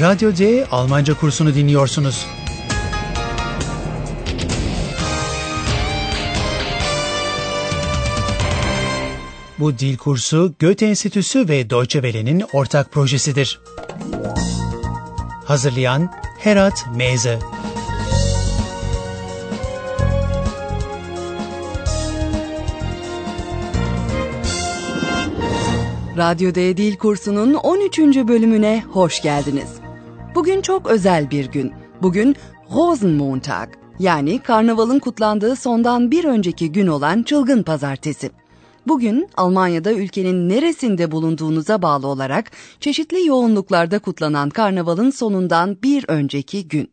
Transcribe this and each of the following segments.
Radyo D Almanca kursunu dinliyorsunuz. Bu dil kursu Goethe Enstitüsü ve Deutsche Welle'nin ortak projesidir. Hazırlayan Herat Meze Radyo D Dil Kursu'nun 13. bölümüne hoş geldiniz. Bugün çok özel bir gün. Bugün Rosenmontag yani karnavalın kutlandığı sondan bir önceki gün olan Çılgın Pazartesi. Bugün Almanya'da ülkenin neresinde bulunduğunuza bağlı olarak çeşitli yoğunluklarda kutlanan karnavalın sonundan bir önceki gün.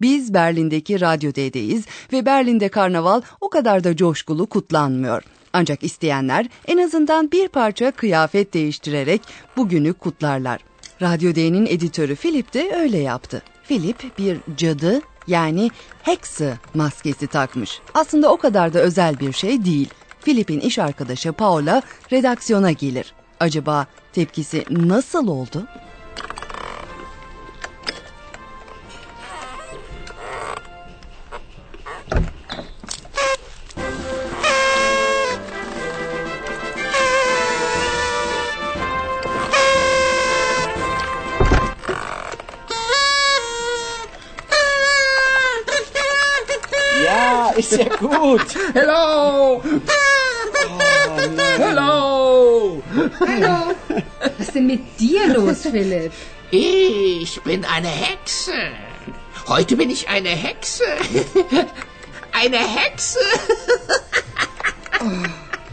Biz Berlin'deki Radyo D'deyiz ve Berlin'de karnaval o kadar da coşkulu kutlanmıyor. Ancak isteyenler en azından bir parça kıyafet değiştirerek bugünü kutlarlar. Radyo D'nin editörü Philip de öyle yaptı. Philip bir cadı yani Hexe maskesi takmış. Aslında o kadar da özel bir şey değil. Philip'in iş arkadaşı Paula redaksiyona gelir. Acaba tepkisi nasıl oldu? Gut. Hello! Hello! Hallo. Was ist denn mit dir los, Philipp? Ich bin eine Hexe. Heute bin ich eine Hexe. Eine Hexe.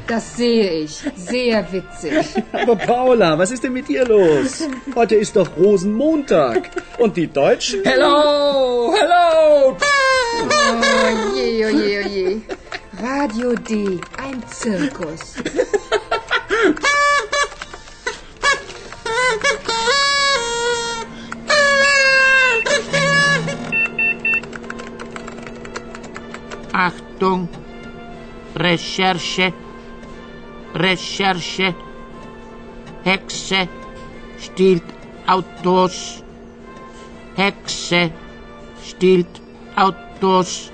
Das sehe ich. Sehr witzig. Aber Paula, was ist denn mit dir los? Heute ist doch Rosenmontag. Und die Deutschen? Hello! Hello! Oh je, oh je, oh je. Radio D, ein Zirkus. Achtung, Recherche, Recherche, Hexe stiehlt Autos, Hexe stiehlt Autos.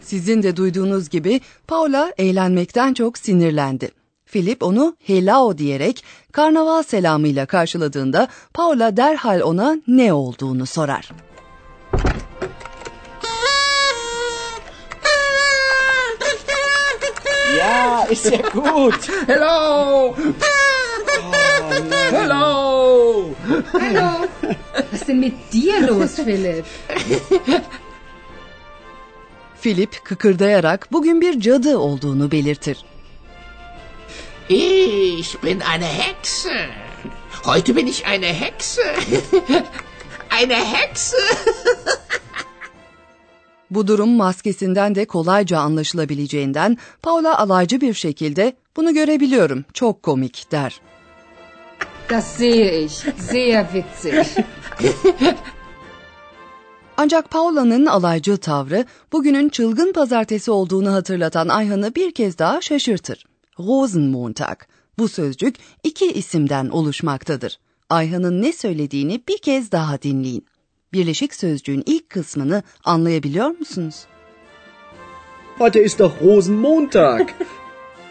Sizin de duyduğunuz gibi Paula eğlenmekten çok sinirlendi. Philip onu hello diyerek karnaval selamıyla karşıladığında Paula derhal ona ne olduğunu sorar. Ja, ist ja gut. Hello! Hello! Hallo. Was ist denn mit dir los, Philipp? Philip kıkırdayarak bugün bir cadı olduğunu belirtir. Ich bin eine Hexe. Heute bin ich eine Hexe. Eine Hexe. Bu durum maskesinden de kolayca anlaşılabileceğinden Paula alaycı bir şekilde bunu görebiliyorum çok komik der. Das sehe ich. Sehr witzig. Ancak Paula'nın alaycı tavrı bugünün çılgın pazartesi olduğunu hatırlatan Ayhan'ı bir kez daha şaşırtır. Rosenmontag. Bu sözcük iki isimden oluşmaktadır. Ayhan'ın ne söylediğini bir kez daha dinleyin. Birleşik sözcüğün ilk kısmını anlayabiliyor musunuz? Heute ist doch Rosenmontag.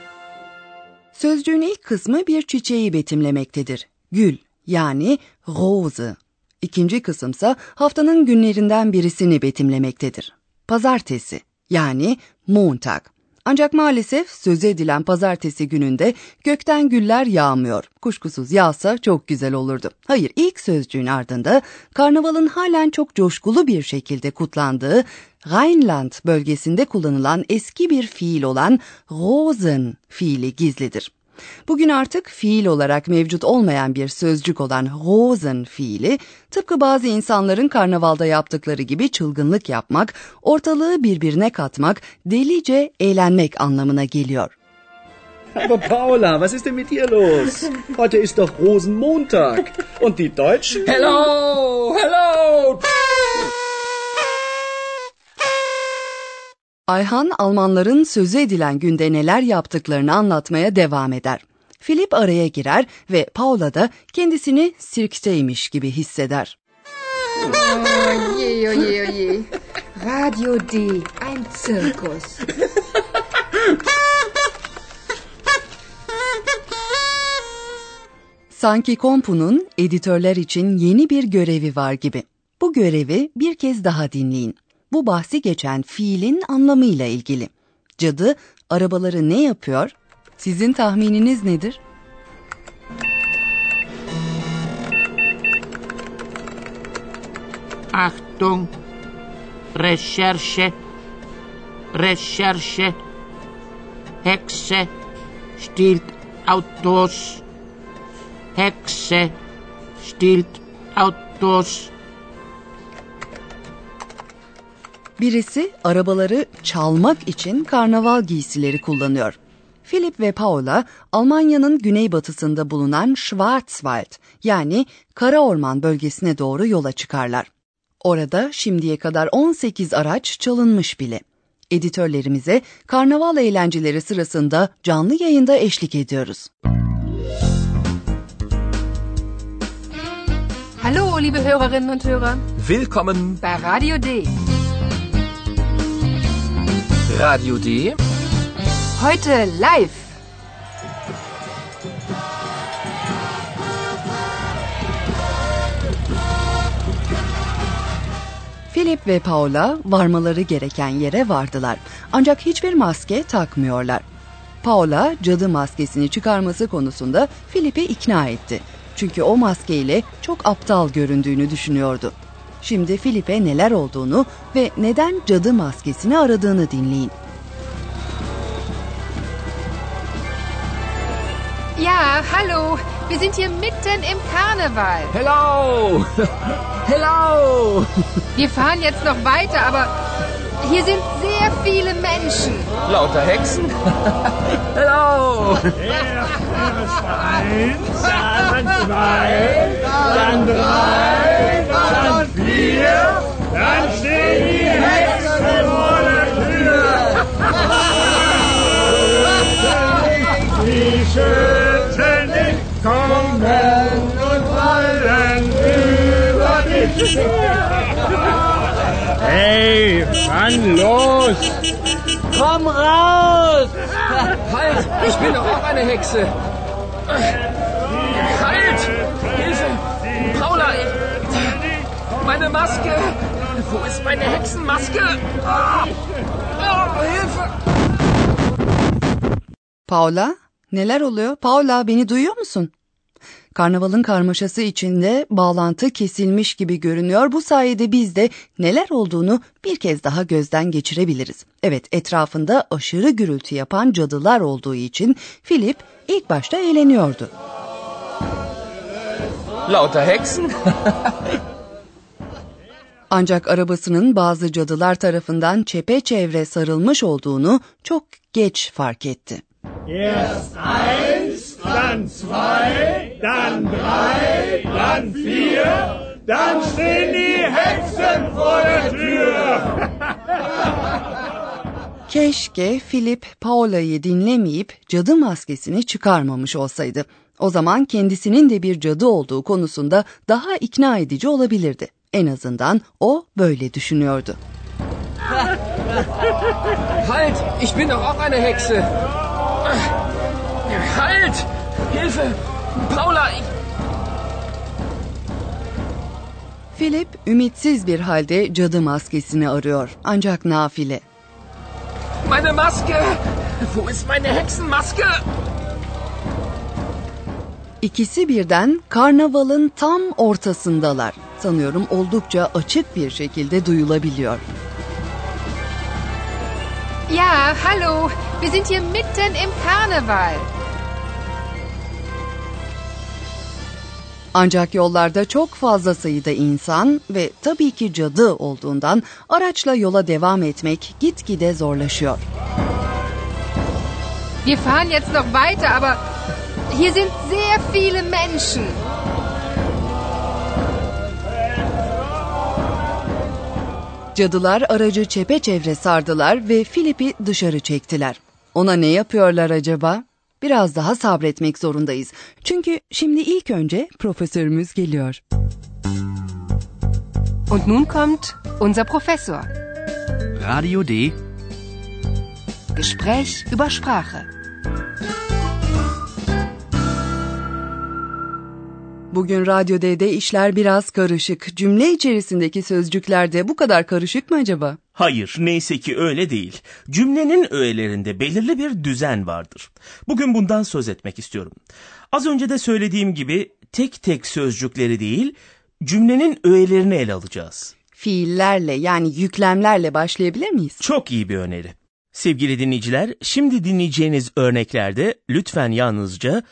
Sözcüğün ilk kısmı bir çiçeği betimlemektedir. Gül yani rose. İkinci kısımsa haftanın günlerinden birisini betimlemektedir. Pazartesi yani Montag. Ancak maalesef söz edilen pazartesi gününde gökten güller yağmıyor. Kuşkusuz yağsa çok güzel olurdu. Hayır ilk sözcüğün ardında karnavalın halen çok coşkulu bir şekilde kutlandığı Rheinland bölgesinde kullanılan eski bir fiil olan Rosen fiili gizlidir. Bugün artık fiil olarak mevcut olmayan bir sözcük olan Rosen fiili, tıpkı bazı insanların karnavalda yaptıkları gibi çılgınlık yapmak, ortalığı birbirine katmak, delice eğlenmek anlamına geliyor. Aber Paula, was ist denn mit dir los? Heute ist doch Rosenmontag. Und die Deutschen? Hello! Hello! Ayhan Almanların sözü edilen günde neler yaptıklarını anlatmaya devam eder. Philip araya girer ve Paula da kendisini sirkteymiş gibi hisseder. Oh je, oh je, oh je. Radio D, ein Zirkus. Sanki Kompu'nun editörler için yeni bir görevi var gibi. Bu görevi bir kez daha dinleyin. Bu bahsi geçen fiilin anlamıyla ilgili. Cadı arabaları ne yapıyor? Sizin tahmininiz nedir? Achtung, Recherche, Recherche, Hexe stiehlt Autos, Hexe stiehlt Autos. Birisi arabaları çalmak için karnaval giysileri kullanıyor. Philip ve Paula Almanya'nın güneybatısında bulunan Schwarzwald yani Kara Orman bölgesine doğru yola çıkarlar. Orada şimdiye kadar 18 araç çalınmış bile. Editörlerimize karnaval eğlenceleri sırasında canlı yayında eşlik ediyoruz. Hallo, liebe Hörerinnen und Hörer, Willkommen bei Radio D. Radio D. Heute live. Philip ve Paula varmaları gereken yere vardılar. Ancak hiçbir maske takmıyorlar. Paula cadı maskesini çıkarması konusunda Philip'i ikna etti. Çünkü o maskeyle çok aptal göründüğünü düşünüyordu. Şimdi Philip'e neler olduğunu ve neden cadı maskesini aradığını dinleyin. Ja, hallo, wir sind hier mitten im Karneval. Hello! Hello! Wir fahren jetzt noch weiter, aber hier sind sehr viele Menschen. Lauter Hexen? Hello! dann zwei, dann drei, dann vier, dann stehen die Hexen vor der Tür. Die schützen dich, kommen und fallen über dich. Hey, wann los? Komm raus! Halt! Ich bin doch auch eine Hexe! Meine Maske! Wo ist meine Hexenmaske? Ah! Oh, Hilfe! Paula, neler oluyor? Paula beni duyuyor musun? Karnavalın karmaşası içinde bağlantı kesilmiş gibi görünüyor. Bu sayede biz de neler olduğunu bir kez daha gözden geçirebiliriz. Evet, etrafında aşırı gürültü yapan cadılar olduğu için Philip ilk başta eğleniyordu. Lauter Hexen? Ancak arabasının bazı cadılar tarafından çepeçevre sarılmış olduğunu çok geç fark etti. Erst eins, dann zwei, dann drei, dann vier, dann stehen die Hexen vor der Tür. Keşke Philip Paula'yı dinlemeyip cadı maskesini çıkarmamış olsaydı. O zaman kendisinin de bir cadı olduğu konusunda daha ikna edici olabilirdi. En azından o böyle düşünüyordu. Halt! Ich bin doch auch eine Hexe! Halt! Hilfe! Paula! Ich, Philip ümitsiz bir halde cadı maskesini arıyor. Ancak nafile. meine Maske! Wo ist meine Hexenmaske? İkisi birden karnavalın tam ortasındalar. Sanıyorum oldukça açık bir şekilde duyulabiliyor. Ja, hallo, wir sind hier mitten im Karneval. Ancak yollarda çok fazla sayıda insan ve tabii ki cadı olduğundan araçla yola devam etmek gitgide zorlaşıyor. Wir fahren jetzt noch weiter, aber hier sind sehr viele Menschen. Cadılar aracı çepeçevre sardılar ve Filip'i dışarı çektiler. Ona ne yapıyorlar acaba? Biraz daha sabretmek zorundayız. Çünkü şimdi ilk önce profesörümüz geliyor. Und nun kommt unser Professor. Radio D. Gespräch über Sprache. Bugün Radyo D'de işler biraz karışık. Cümle içerisindeki sözcükler de bu kadar karışık mı acaba? Hayır, neyse ki öyle değil. Cümlenin öğelerinde belirli bir düzen vardır. Bugün bundan söz etmek istiyorum. Az önce de söylediğim gibi tek tek sözcükleri değil, cümlenin öğelerini ele alacağız. Fiillerle yani yüklemlerle başlayabilir miyiz? Çok iyi bir öneri. Sevgili dinleyiciler, şimdi dinleyeceğiniz örneklerde lütfen yalnızca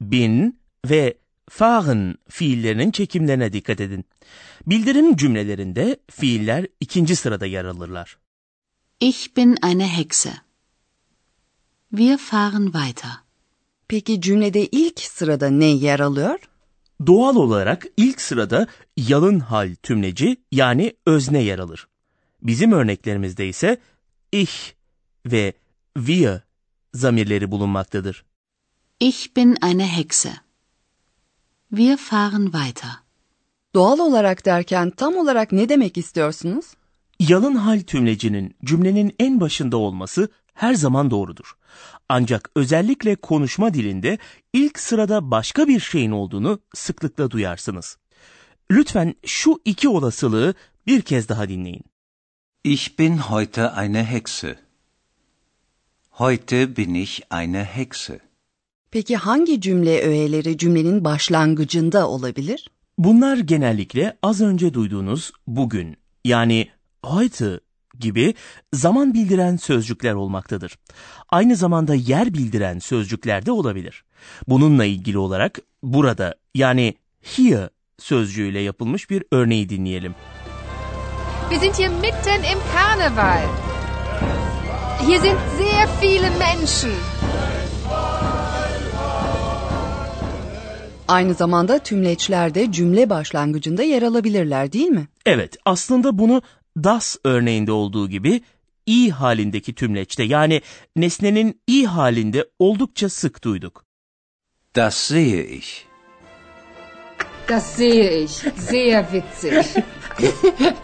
bin ve fahren fiillerinin çekimlerine dikkat edin. Bildirim cümlelerinde fiiller ikinci sırada yer alırlar. Ich bin eine Hexe. Wir fahren weiter. Peki cümlede ilk sırada ne yer alıyor? Doğal olarak ilk sırada yalın hal tümleci yani özne yer alır. Bizim örneklerimizde ise ich ve wir zamirleri bulunmaktadır. Ich bin eine Hexe. Wir fahren weiter. Doğal olarak derken tam olarak ne demek istiyorsunuz? Yalın hal tümlecinin cümlenin en başında olması her zaman doğrudur. Ancak özellikle konuşma dilinde ilk sırada başka bir şeyin olduğunu sıklıkla duyarsınız. Lütfen şu iki olasılığı bir kez daha dinleyin. Ich bin heute eine Hexe. Heute bin ich eine Hexe. Peki hangi cümle öğeleri cümlenin başlangıcında olabilir? Bunlar genellikle az önce duyduğunuz bugün yani heute gibi zaman bildiren sözcükler olmaktadır. Aynı zamanda yer bildiren sözcükler de olabilir. Bununla ilgili olarak burada yani here sözcüğüyle yapılmış bir örneği dinleyelim. Wir sind hier mitten im Karneval. Hier sind sehr viele Menschen. Aynı zamanda tümleçler de cümle başlangıcında yer alabilirler değil mi? Evet, aslında bunu das örneğinde olduğu gibi i halindeki tümleçte yani nesnenin i halinde oldukça sık duyduk. Das sehe ich. Das sehe ich. Sehr witzig.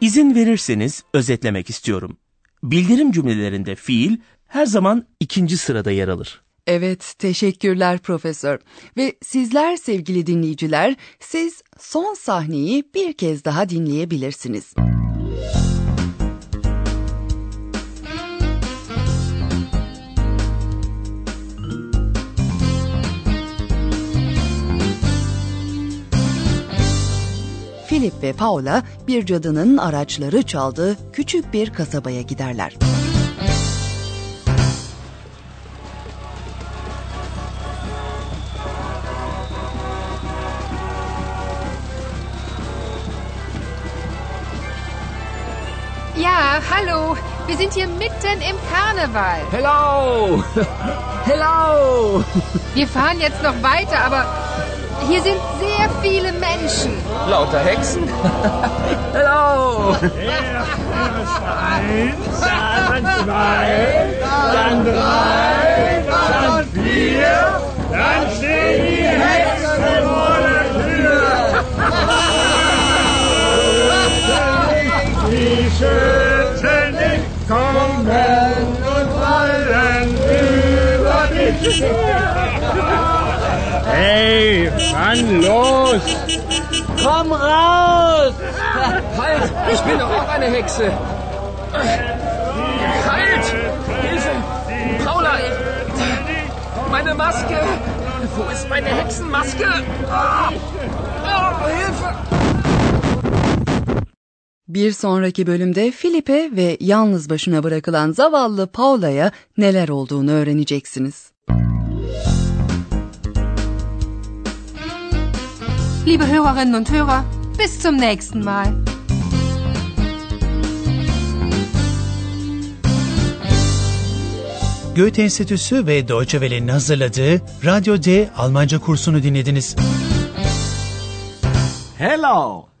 İzin verirseniz özetlemek istiyorum. Bildirim cümlelerinde fiil her zaman ikinci sırada yer alır. Evet, teşekkürler profesör. Ve sizler sevgili dinleyiciler, siz son sahneyi bir kez daha dinleyebilirsiniz. Philip ve Paula bir cadının araçları çaldığı küçük bir kasabaya giderler. Hallo. Wir sind hier mitten im Karneval. Hello! Hello! Wir fahren jetzt noch weiter, aber hier sind sehr viele Menschen. Lauter Hexen? Hello! Erst eins, dann zwei, dann drei, dann vier, dann stehen die Hexen vor der Tür. Die nicht kommen und fallen über dich. Hey, Mann, los! Komm raus! Halt! Ich bin doch auch eine Hexe! Halt! Hilfe! Paula! ich- Meine Maske! Wo ist meine Hexenmaske? Ah! Oh, Hilfe! Bir sonraki bölümde Filip'e ve yalnız başına bırakılan zavallı Paula'ya neler olduğunu öğreneceksiniz. Liebe Hörerinnen und Hörer, bis zum nächsten Mal. Goethe Enstitüsü ve Deutsche Welle'nin hazırladığı Radyo D Almanca kursunu dinlediniz. Hello!